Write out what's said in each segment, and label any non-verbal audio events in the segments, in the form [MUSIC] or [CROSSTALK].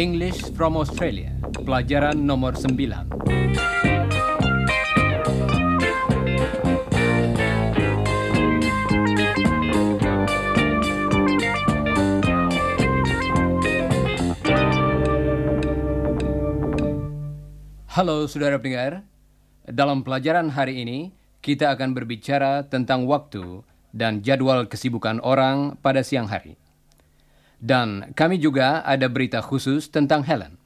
English from Australia, pelajaran nomor 9. Halo saudara pendengar, dalam pelajaran hari ini kita akan berbicara tentang waktu dan jadwal kesibukan orang pada siang hari. Dan kami juga ada berita khusus tentang Helen.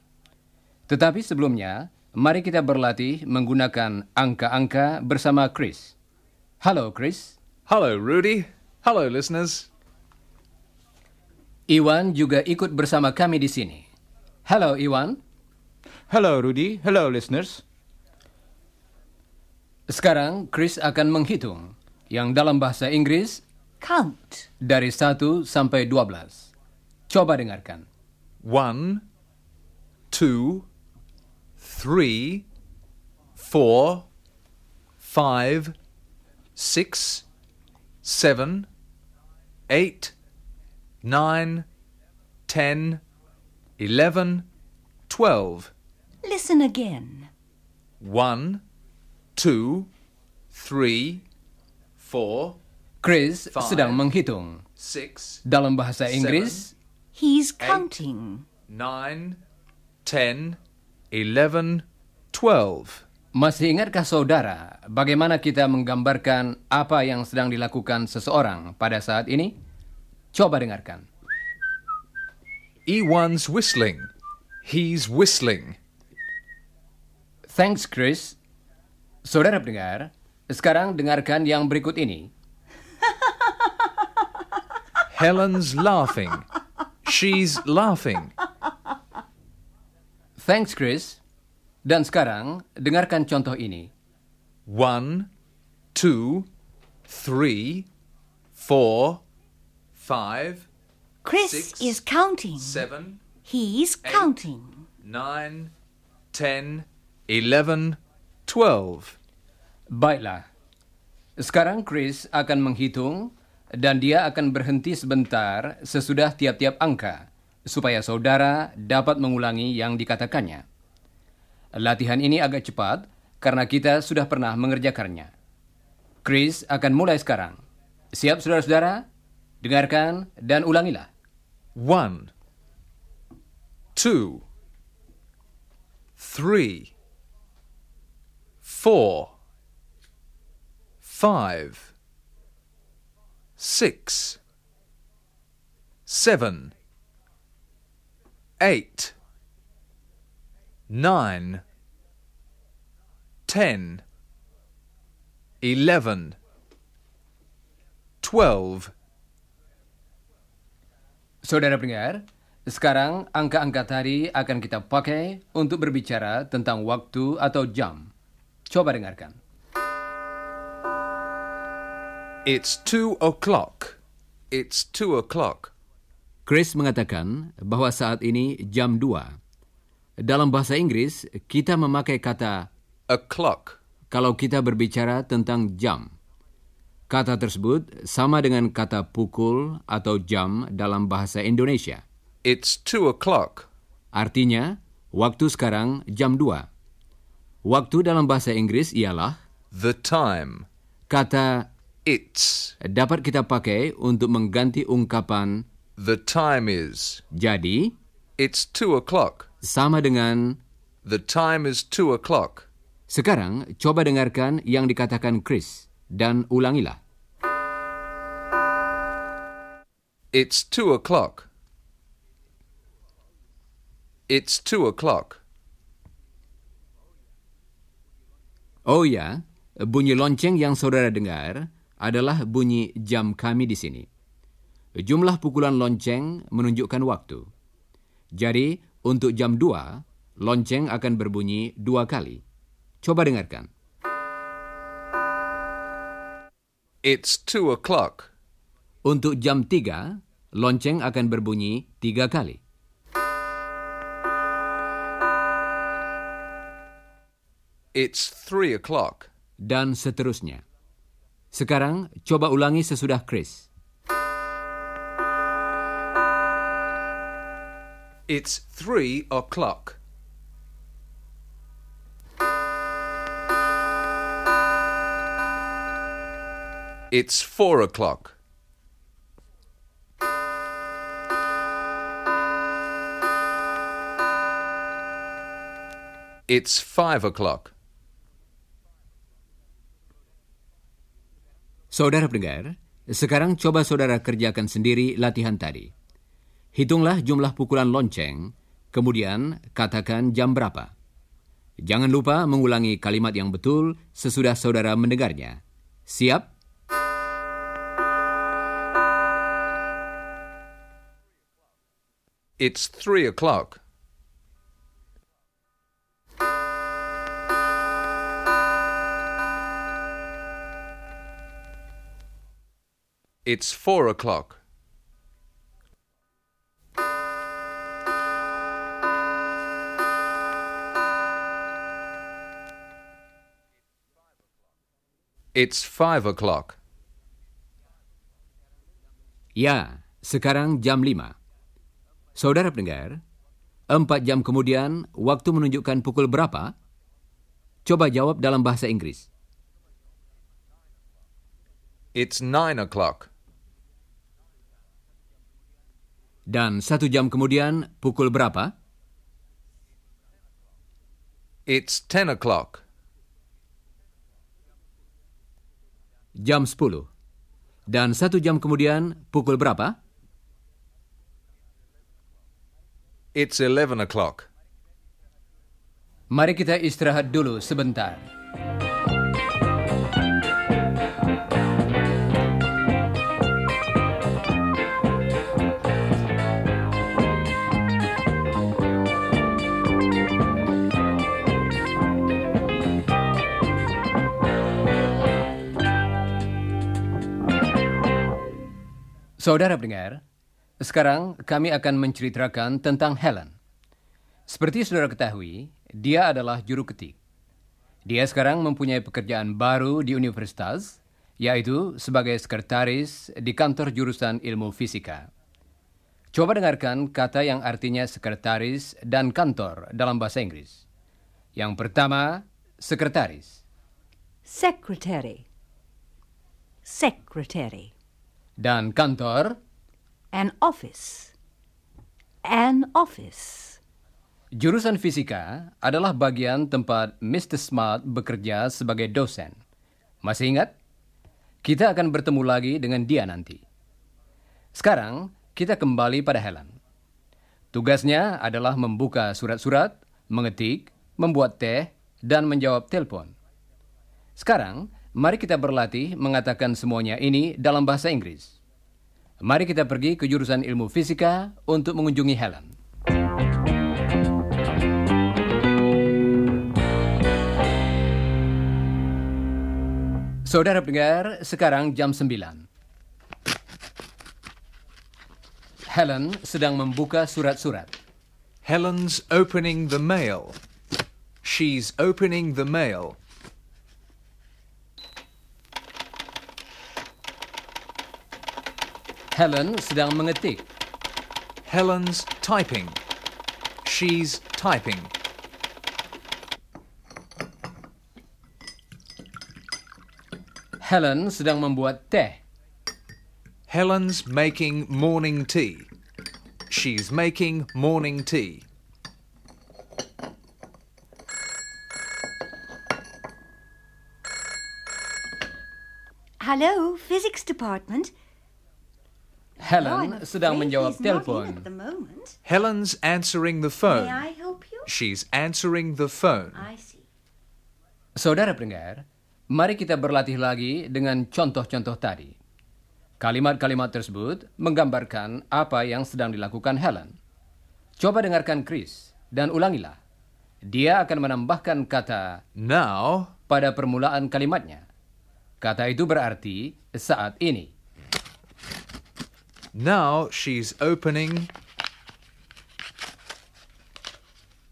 Tetapi sebelumnya, mari kita berlatih menggunakan angka-angka bersama Chris. Halo Chris. Hello, Rudy. Hello, listeners. Iwan juga ikut bersama kami di sini. Halo Iwan. Hello, Rudy. Hello, listeners. Sekarang Chris akan menghitung yang dalam bahasa Inggris Count. dari 1 sampai 12. Coba dengarkan. One, two, three, four, five, six, seven, eight, nine, ten, eleven, twelve. Listen again. One, two, three, four, Chris Five. sedang menghitung. six, Dalam bahasa Inggris, He's counting. nine, ten, eleven, twelve. masih ingatkah saudara bagaimana kita menggambarkan apa yang sedang dilakukan seseorang pada saat ini? Coba dengarkan. Ewan's whistling. He's whistling. Thanks, Chris. Saudara pendengar, sekarang dengarkan yang berikut ini. [LAUGHS] Helen's laughing. She's laughing. Thanks, Chris. Dan sekarang, dengarkan contoh ini. One, two, three, four, five, Chris Six, is counting. seven, He's counting. nine, ten, eleven, twelve. Baiklah. Sekarang Chris akan menghitung dan dia akan berhenti sebentar sesudah tiap-tiap angka supaya saudara dapat mengulangi yang dikatakannya. Latihan ini agak cepat karena kita sudah pernah mengerjakannya. Chris akan mulai sekarang. Siap saudara-saudara? Dengarkan dan ulangilah. One, two, three, four, five, six, seven, eight, nine, ten, eleven, twelve. Saudara pendengar, sekarang angka-angka tadi akan kita pakai untuk berbicara tentang waktu atau jam. Coba dengarkan. It's two o'clock. It's two o'clock. Chris mengatakan bahwa saat ini jam 2. Dalam bahasa Inggris, kita memakai kata O'clock. kalau kita berbicara tentang jam. Kata tersebut sama dengan kata pukul atau jam dalam bahasa Indonesia. It's two o'clock. Artinya, waktu sekarang jam 2. Waktu dalam bahasa Inggris ialah The time. kata It's. dapat kita pakai untuk mengganti ungkapan The time is. jadi It's two o'clock. sama dengan The time is two o'clock. Sekarang coba dengarkan yang dikatakan Chris dan ulangilah. It's two o'clock. It's two o'clock. Oh ya, bunyi lonceng yang saudara dengar adalah bunyi jam kami di sini. Jumlah pukulan lonceng menunjukkan waktu. Jadi, untuk jam 2, lonceng akan berbunyi dua kali. Coba dengarkan. It's two o'clock. Untuk jam 3, lonceng akan berbunyi tiga kali. It's three o'clock. dan seterusnya. Sekarang coba ulangi sesudah Chris. It's three o'clock. It's four o'clock. It's five o'clock. Saudara pendengar, sekarang coba saudara kerjakan sendiri latihan tadi. Hitunglah jumlah pukulan lonceng, kemudian katakan jam berapa. Jangan lupa mengulangi kalimat yang betul sesudah saudara mendengarnya. Siap? It's three o'clock. It's four o'clock. It's five o'clock. Ya, sekarang jam 5. Saudara pendengar, empat jam kemudian waktu menunjukkan pukul berapa? Coba jawab dalam bahasa Inggris. It's nine o'clock. Dan satu jam kemudian pukul berapa? It's ten o'clock. Jam 10. Dan satu jam kemudian pukul berapa? It's eleven o'clock. Mari kita istirahat dulu sebentar. Saudara pendengar, sekarang kami akan menceritakan tentang Helen. Seperti saudara ketahui, dia adalah juru ketik. Dia sekarang mempunyai pekerjaan baru di universitas, yaitu sebagai sekretaris di kantor jurusan ilmu fisika. Coba dengarkan kata yang artinya sekretaris dan kantor dalam bahasa Inggris. Yang pertama, sekretaris. Secretary. Secretary. Dan kantor, An office. An office. jurusan fisika adalah bagian tempat Mr. Smart bekerja sebagai dosen. Masih ingat? Kita akan bertemu lagi dengan dia nanti. Sekarang, kita kembali pada Helen. Tugasnya adalah membuka surat-surat, mengetik, membuat teh, dan menjawab telepon. Sekarang, mari kita berlatih mengatakan semuanya ini dalam bahasa Inggris. Mari kita pergi ke jurusan ilmu fisika untuk mengunjungi Helen. Saudara pendengar, sekarang jam 9. Helen sedang membuka surat-surat. Helen's opening the mail. She's opening the mail. Helen sedang mengetik. Helen's typing. She's typing. Helen sedang membuat teh. Helen's making morning tea. She's making morning tea. Hello, physics department. Helen sedang menjawab telepon. Helen's answering the May phone. I help you? She's answering the phone. I see. Saudara pendengar, mari kita berlatih lagi dengan contoh-contoh tadi. Kalimat-kalimat tersebut menggambarkan apa yang sedang dilakukan Helen. Coba dengarkan Chris dan ulangilah. Dia akan menambahkan kata Now, pada permulaan kalimatnya. Kata itu berarti saat ini. Now she's opening.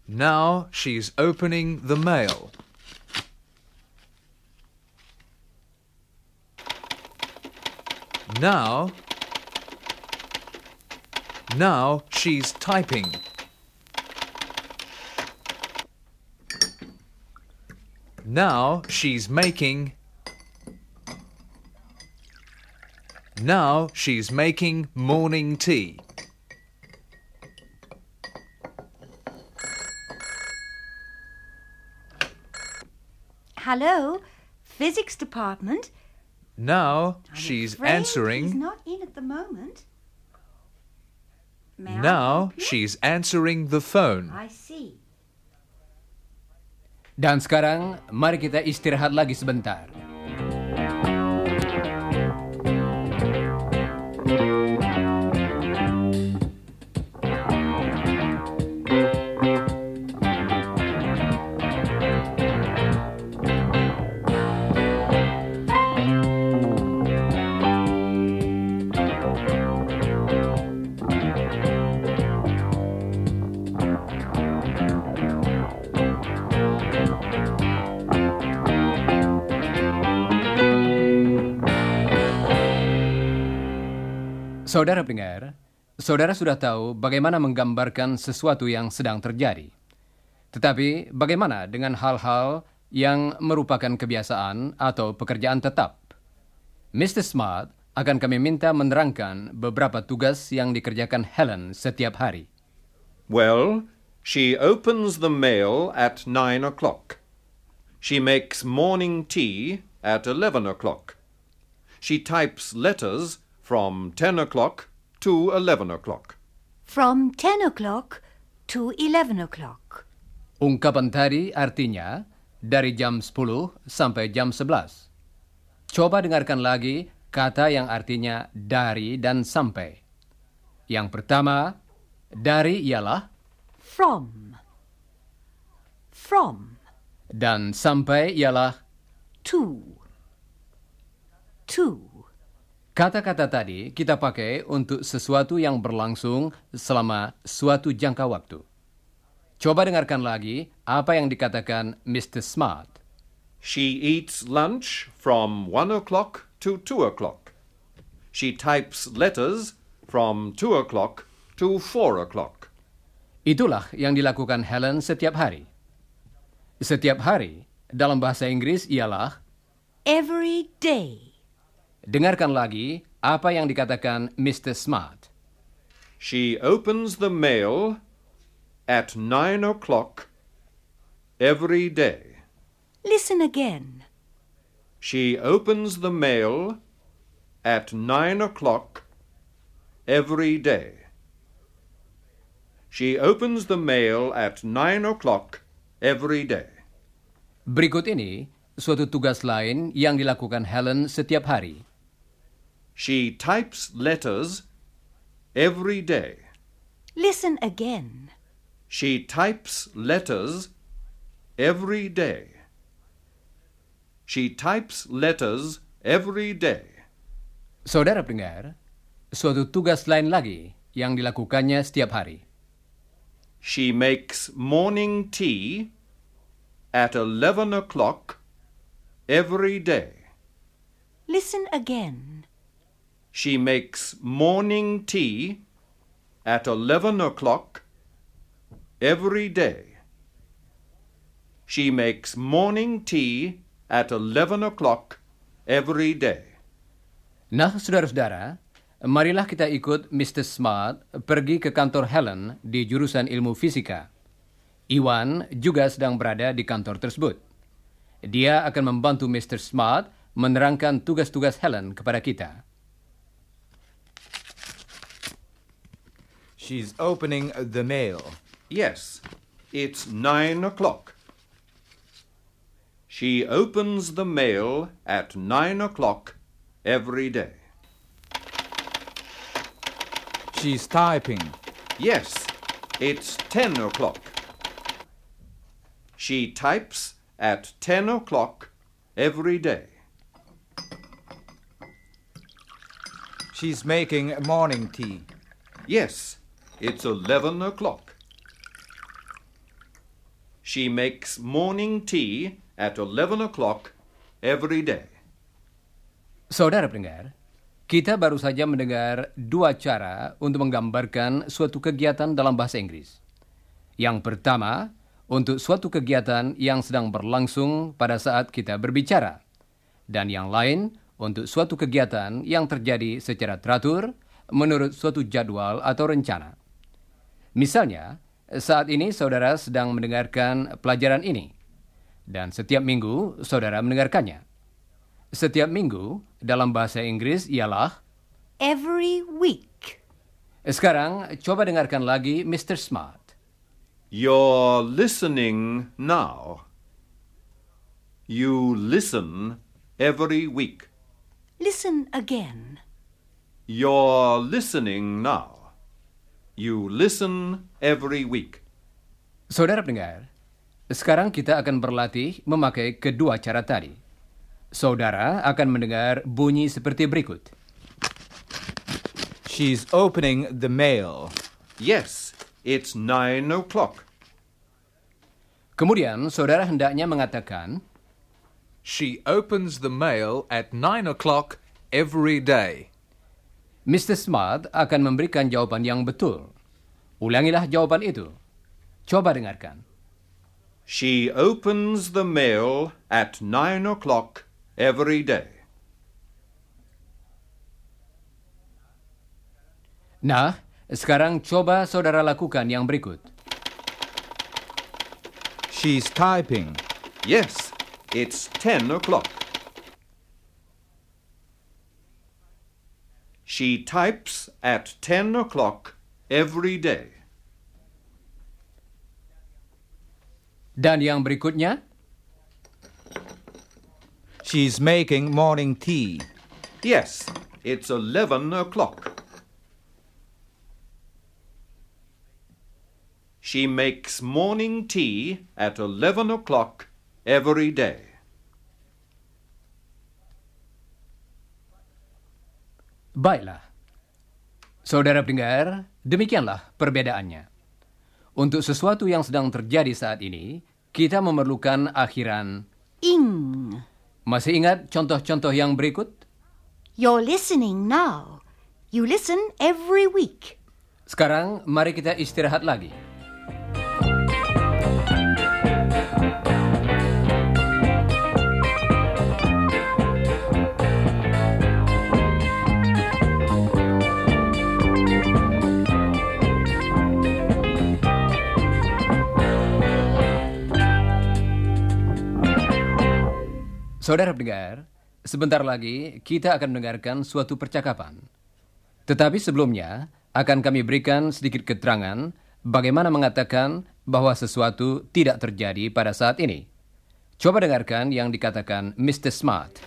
Now she's opening the mail. Now. Now she's typing. Now she's making Now she's making morning tea. Hello, physics department. Now I'm she's afraid He's answering. not in at the moment. May Now she's answering the phone. I see. Dan sekarang, mari kita istirahat lagi sebentar. Thank you. Saudara pendengar, saudara sudah tahu bagaimana menggambarkan sesuatu yang sedang terjadi. Tetapi bagaimana dengan hal-hal yang merupakan kebiasaan atau pekerjaan tetap? Mr. Smart akan kami minta menerangkan beberapa tugas yang dikerjakan Helen setiap hari. Well, she opens the mail at nine o'clock. She makes morning tea at eleven o'clock. She types letters from ten o'clock to eleven o'clock. From 10 o'clock to 11 o'clock. Ungkapan tadi artinya dari jam 10 sampai jam 11. Coba dengarkan lagi kata yang artinya dari dan sampai. Yang pertama, dari ialah From. From. dan sampai ialah To. To. Kata-kata tadi kita pakai untuk sesuatu yang berlangsung selama suatu jangka waktu. Coba dengarkan lagi apa yang dikatakan Mr. Smart. She eats lunch from one o'clock to two o'clock. She types letters from two o'clock to four o'clock. Itulah yang dilakukan Helen setiap hari. Setiap hari dalam bahasa Inggris ialah Every day. Dengarkan lagi apa yang dikatakan Mr. Smart. She opens the mail at nine o'clock every day. Listen again. She opens the mail at nine o'clock every day. She opens the mail at nine o'clock every day. Berikut ini suatu tugas lain yang dilakukan Helen setiap hari. She types letters every day. Listen again. She types letters every day. She types letters every day. Saudara pendengar, suatu tugas lain lagi yang dilakukannya setiap hari. She makes morning tea at 11 o'clock every day. Listen again. She makes morning tea at 11 o'clock every day. She makes morning tea at 11 o'clock every day. Nah, saudara-saudara, marilah kita ikut Mr. Smart pergi ke kantor Helen di jurusan ilmu fisika. Iwan juga sedang berada di kantor tersebut. Dia akan membantu Mr. Smart menerangkan tugas-tugas Helen kepada kita. She's opening the mail. Yes, it's nine o'clock. She opens the mail at nine o'clock every day. She's typing. Yes, it's ten o'clock. She types at ten o'clock every day. She's making morning tea. Yes, it's eleven o'clock. She makes morning tea at eleven o'clock every day. Saudara pendengar, Kita baru saja mendengar dua cara untuk menggambarkan suatu kegiatan dalam bahasa Inggris. Yang pertama, untuk suatu kegiatan yang sedang berlangsung pada saat kita berbicara. Dan yang lain, untuk suatu kegiatan yang terjadi secara teratur menurut suatu jadwal atau rencana. Misalnya, saat ini saudara sedang mendengarkan pelajaran ini. Dan setiap minggu saudara mendengarkannya. Setiap minggu dalam bahasa Inggris ialah Every week. Sekarang coba dengarkan lagi Mr. Smart. You're listening now. You listen every week. Listen again. You're listening now. You listen every week. Saudara pendengar, sekarang kita akan berlatih memakai kedua cara tadi. Saudara akan mendengar bunyi seperti berikut. She's opening the mail. Yes, it's nine o'clock. Kemudian saudara hendaknya mengatakan, She opens the mail at nine o'clock every day. Mr. Smart akan memberikan jawaban yang betul. Ulangilah jawaban itu. Coba dengarkan. She opens the mail at nine o'clock every day. Nah, sekarang coba saudara lakukan yang berikut. She's typing. Yes, it's ten o'clock. She types at ten o'clock every day. Dan yang berikutnya, She's making morning tea. Yes, it's eleven o'clock. She makes morning tea at eleven o'clock every day. Baiklah. Saudara pendengar, demikianlah perbedaannya. Untuk sesuatu yang sedang terjadi saat ini, kita memerlukan akhiran. Ing. Masih ingat contoh-contoh yang berikut? You're listening now. You listen every week. Sekarang mari kita istirahat lagi. Saudara pendengar, sebentar lagi kita akan mendengarkan suatu percakapan. Tetapi sebelumnya akan kami berikan sedikit keterangan bagaimana mengatakan bahwa sesuatu tidak terjadi pada saat ini. Coba dengarkan yang dikatakan Mr. Smart.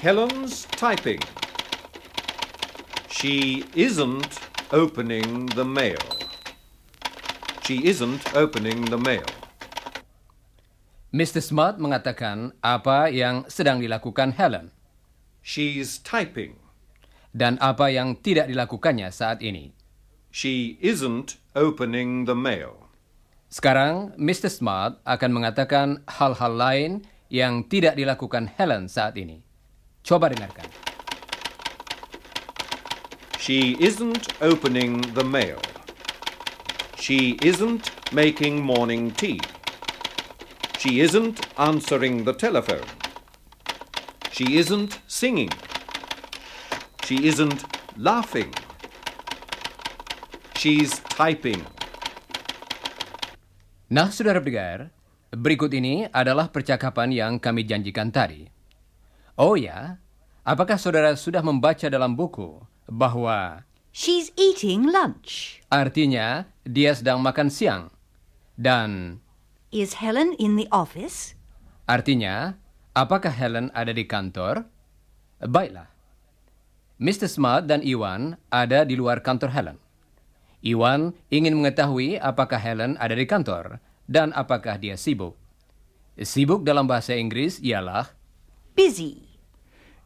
Helen's typing. She isn't opening the mail. She isn't opening the mail. Mr. Smart mengatakan apa yang sedang dilakukan Helen She's typing. dan apa yang tidak dilakukannya saat ini. She isn't opening the mail. Sekarang, Mr. Smart akan mengatakan hal-hal lain yang tidak dilakukan Helen saat ini. Coba dengarkan. She isn't opening the mail. She isn't making morning tea. She isn't answering the telephone. She isn't singing. She isn't laughing. She's typing. Nah, saudara pendengar, berikut ini adalah percakapan yang kami janjikan tadi. Oh ya, apakah saudara sudah membaca dalam buku bahwa She's eating lunch. artinya dia sedang makan siang dan Is Helen in the office? artinya apakah Helen ada di kantor? Baiklah. Mr. Smart dan Iwan ada di luar kantor Helen. Iwan ingin mengetahui apakah Helen ada di kantor dan apakah dia sibuk. Sibuk dalam bahasa Inggris ialah Busy.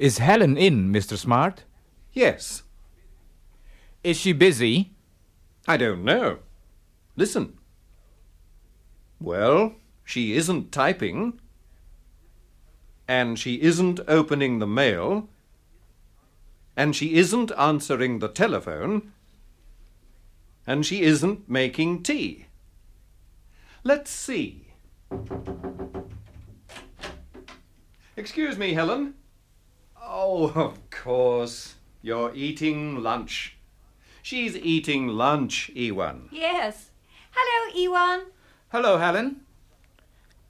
Is Helen in, Mr. Smart? Yes. Is she busy? I don't know. Listen. Well, she isn't typing. And she isn't opening the mail. and she isn't answering the telephone, and she isn't making tea. Let's see. Excuse me, Helen. Oh, of course. You're eating lunch. She's eating lunch, Ewan. Yes. Hello, Iwan. Hello, Helen.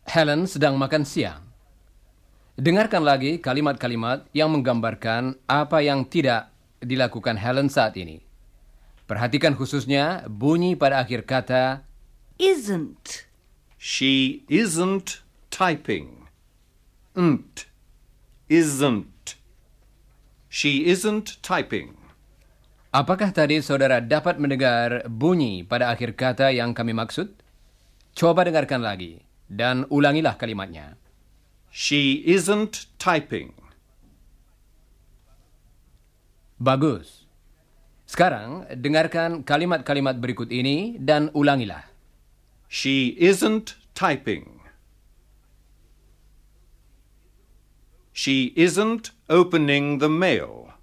Helen sedang makan siang. Dengarkan lagi kalimat-kalimat yang menggambarkan apa yang tidak dilakukan Helen saat ini. Perhatikan khususnya bunyi pada akhir kata Isn't. She isn't typing. Nt. Isn't. She isn't typing. Apakah tadi saudara dapat mendengar bunyi pada akhir kata yang kami maksud? Coba dengarkan lagi dan ulangilah kalimatnya. She isn't typing. Bagus. Sekarang dengarkan kalimat-kalimat berikut ini dan ulangilah. She isn't typing. She isn't opening the mail.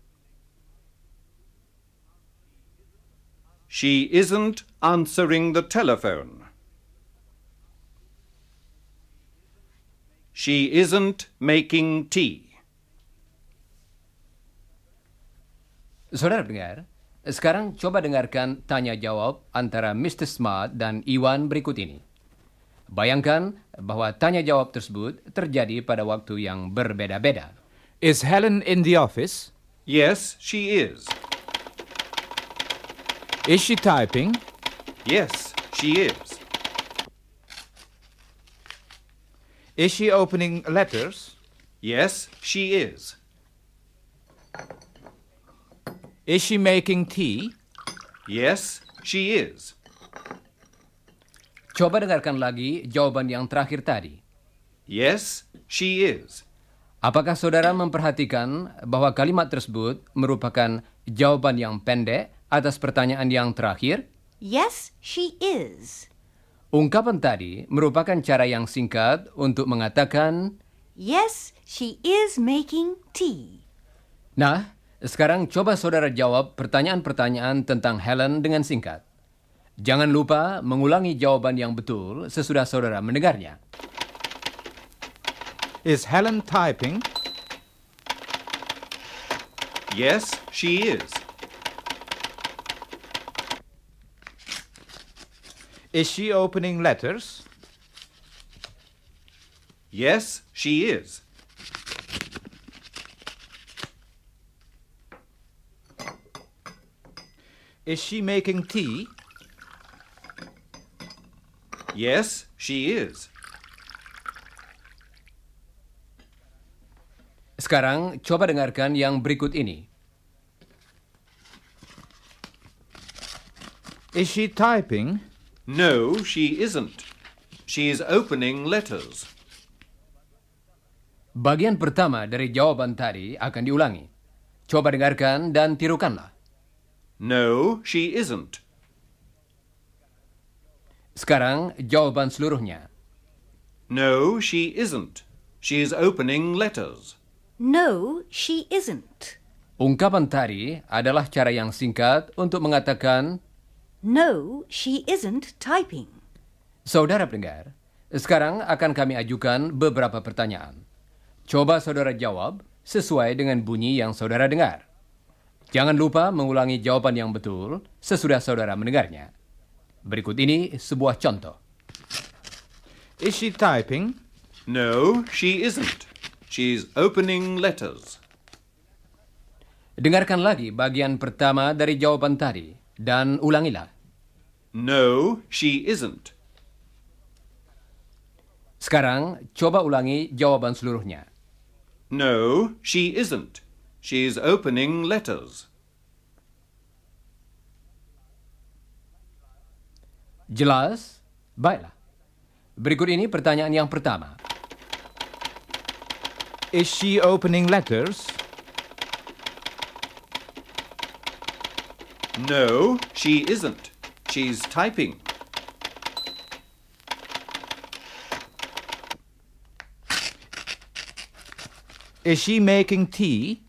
She isn't answering the telephone. She isn't making tea. Saudara dengar, sekarang coba dengarkan tanya jawab antara Mr. Smart dan Iwan berikut ini. Bayangkan bahwa tanya jawab tersebut terjadi pada waktu yang berbeda-beda. Is Helen in the office? Yes, she is. Is she typing? Yes, she is. Is she opening letters? Yes, she is. Is she making tea? Yes, she is. Coba dengarkan lagi jawaban yang terakhir tadi. Yes, she is. Apakah saudara memperhatikan bahwa kalimat tersebut merupakan jawaban yang pendek atas pertanyaan yang terakhir? Yes, she is. Ungkapan tadi merupakan cara yang singkat untuk mengatakan, Yes, she is making tea. Nah, sekarang coba saudara jawab pertanyaan-pertanyaan tentang Helen dengan singkat. Jangan lupa mengulangi jawaban yang betul sesudah saudara mendengarnya. Is Helen typing? Yes, she is. Is she opening letters? Yes, she is. Is she making tea? Yes, she is. Sekarang coba dengarkan yang berikut ini. Is she typing? No, she isn't. She's opening letters. Bagian pertama dari jawaban tadi akan diulangi. Coba dengarkan dan tirukanlah. No, she isn't. Sekarang jawaban seluruhnya. No, she isn't. She's opening letters. No, she isn't. Ungkapan tadi adalah cara yang singkat untuk mengatakan, No, she isn't typing. Saudara pendengar, sekarang akan kami ajukan beberapa pertanyaan. Coba saudara jawab sesuai dengan bunyi yang saudara dengar. Jangan lupa mengulangi jawaban yang betul sesudah saudara mendengarnya. Berikut ini sebuah contoh. Is she typing? No, she isn't. She's opening letters. Dengarkan lagi bagian pertama dari jawaban tadi dan ulangilah. No, she isn't. Sekarang coba ulangi jawaban seluruhnya. No, she isn't. She's opening letters. Jelas? Baiklah. Berikut ini pertanyaan yang pertama. Is she opening letters? No, she isn't. She's typing. Is she making tea?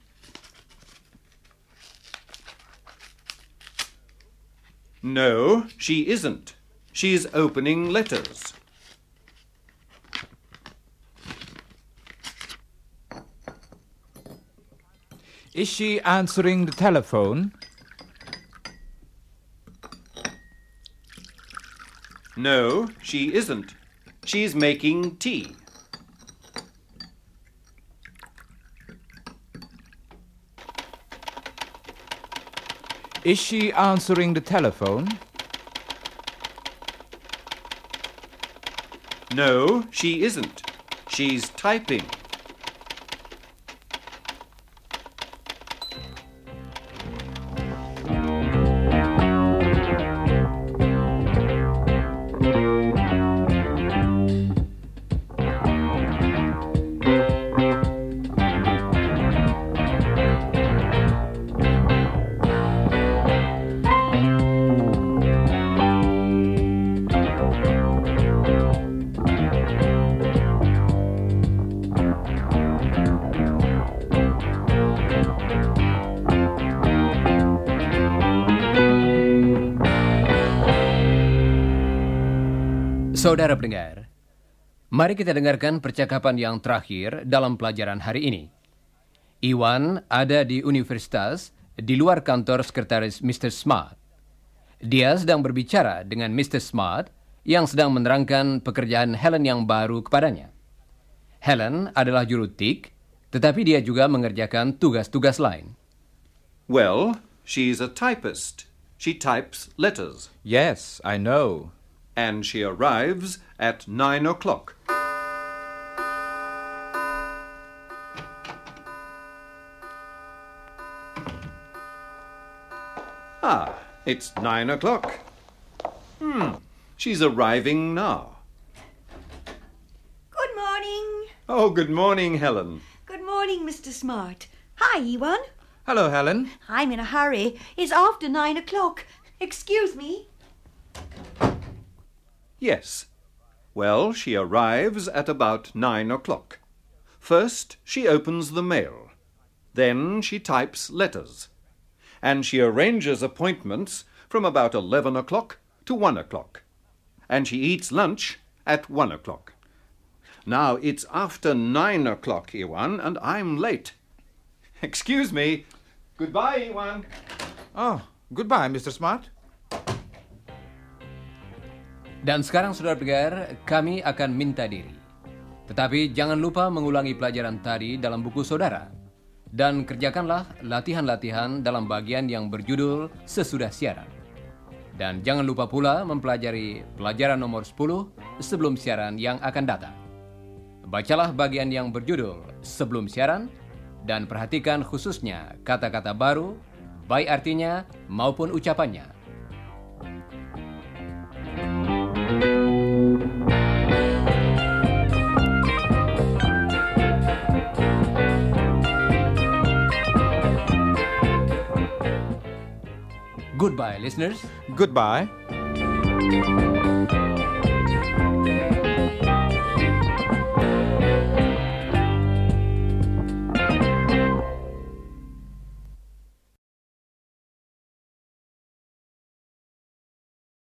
No, she isn't. She's opening letters. Is she answering the telephone? No, she isn't. She's making tea. Is she answering the telephone? No, she isn't. She's typing. Saudara pendengar, mari kita dengarkan percakapan yang terakhir dalam pelajaran hari ini. Iwan ada di universitas di luar kantor sekretaris Mr. Smart. Dia sedang berbicara dengan Mr. Smart yang sedang menerangkan pekerjaan Helen yang baru kepadanya. Helen adalah juru tik, tetapi dia juga mengerjakan tugas-tugas lain. Well, she's a typist. She types letters. Yes, I know. And she arrives at nine o'clock. Ah, it's nine o'clock. Hmm, she's arriving now. Good morning. Oh, good morning, Helen. Good morning, Mr. Smart. Hi, Ewan. Hello, Helen. I'm in a hurry. It's after nine o'clock. Excuse me. Yes. Well, she arrives at about nine o'clock. First, she opens the mail. Then she types letters. And she arranges appointments from about eleven o'clock to one o'clock. And she eats lunch at one o'clock. Now it's after nine o'clock, Iwan, and I'm late. Excuse me. Goodbye, Iwan. Oh, goodbye, Mr. Smart. Dan sekarang saudara pendengar, kami akan minta diri. Tetapi jangan lupa mengulangi pelajaran tadi dalam buku saudara. Dan kerjakanlah latihan-latihan dalam bagian yang berjudul sesudah siaran. Dan jangan lupa pula mempelajari pelajaran nomor 10 sebelum siaran yang akan datang. Bacalah bagian yang berjudul sebelum siaran dan perhatikan khususnya kata-kata baru, baik artinya maupun ucapannya. Goodbye, listeners. Goodbye.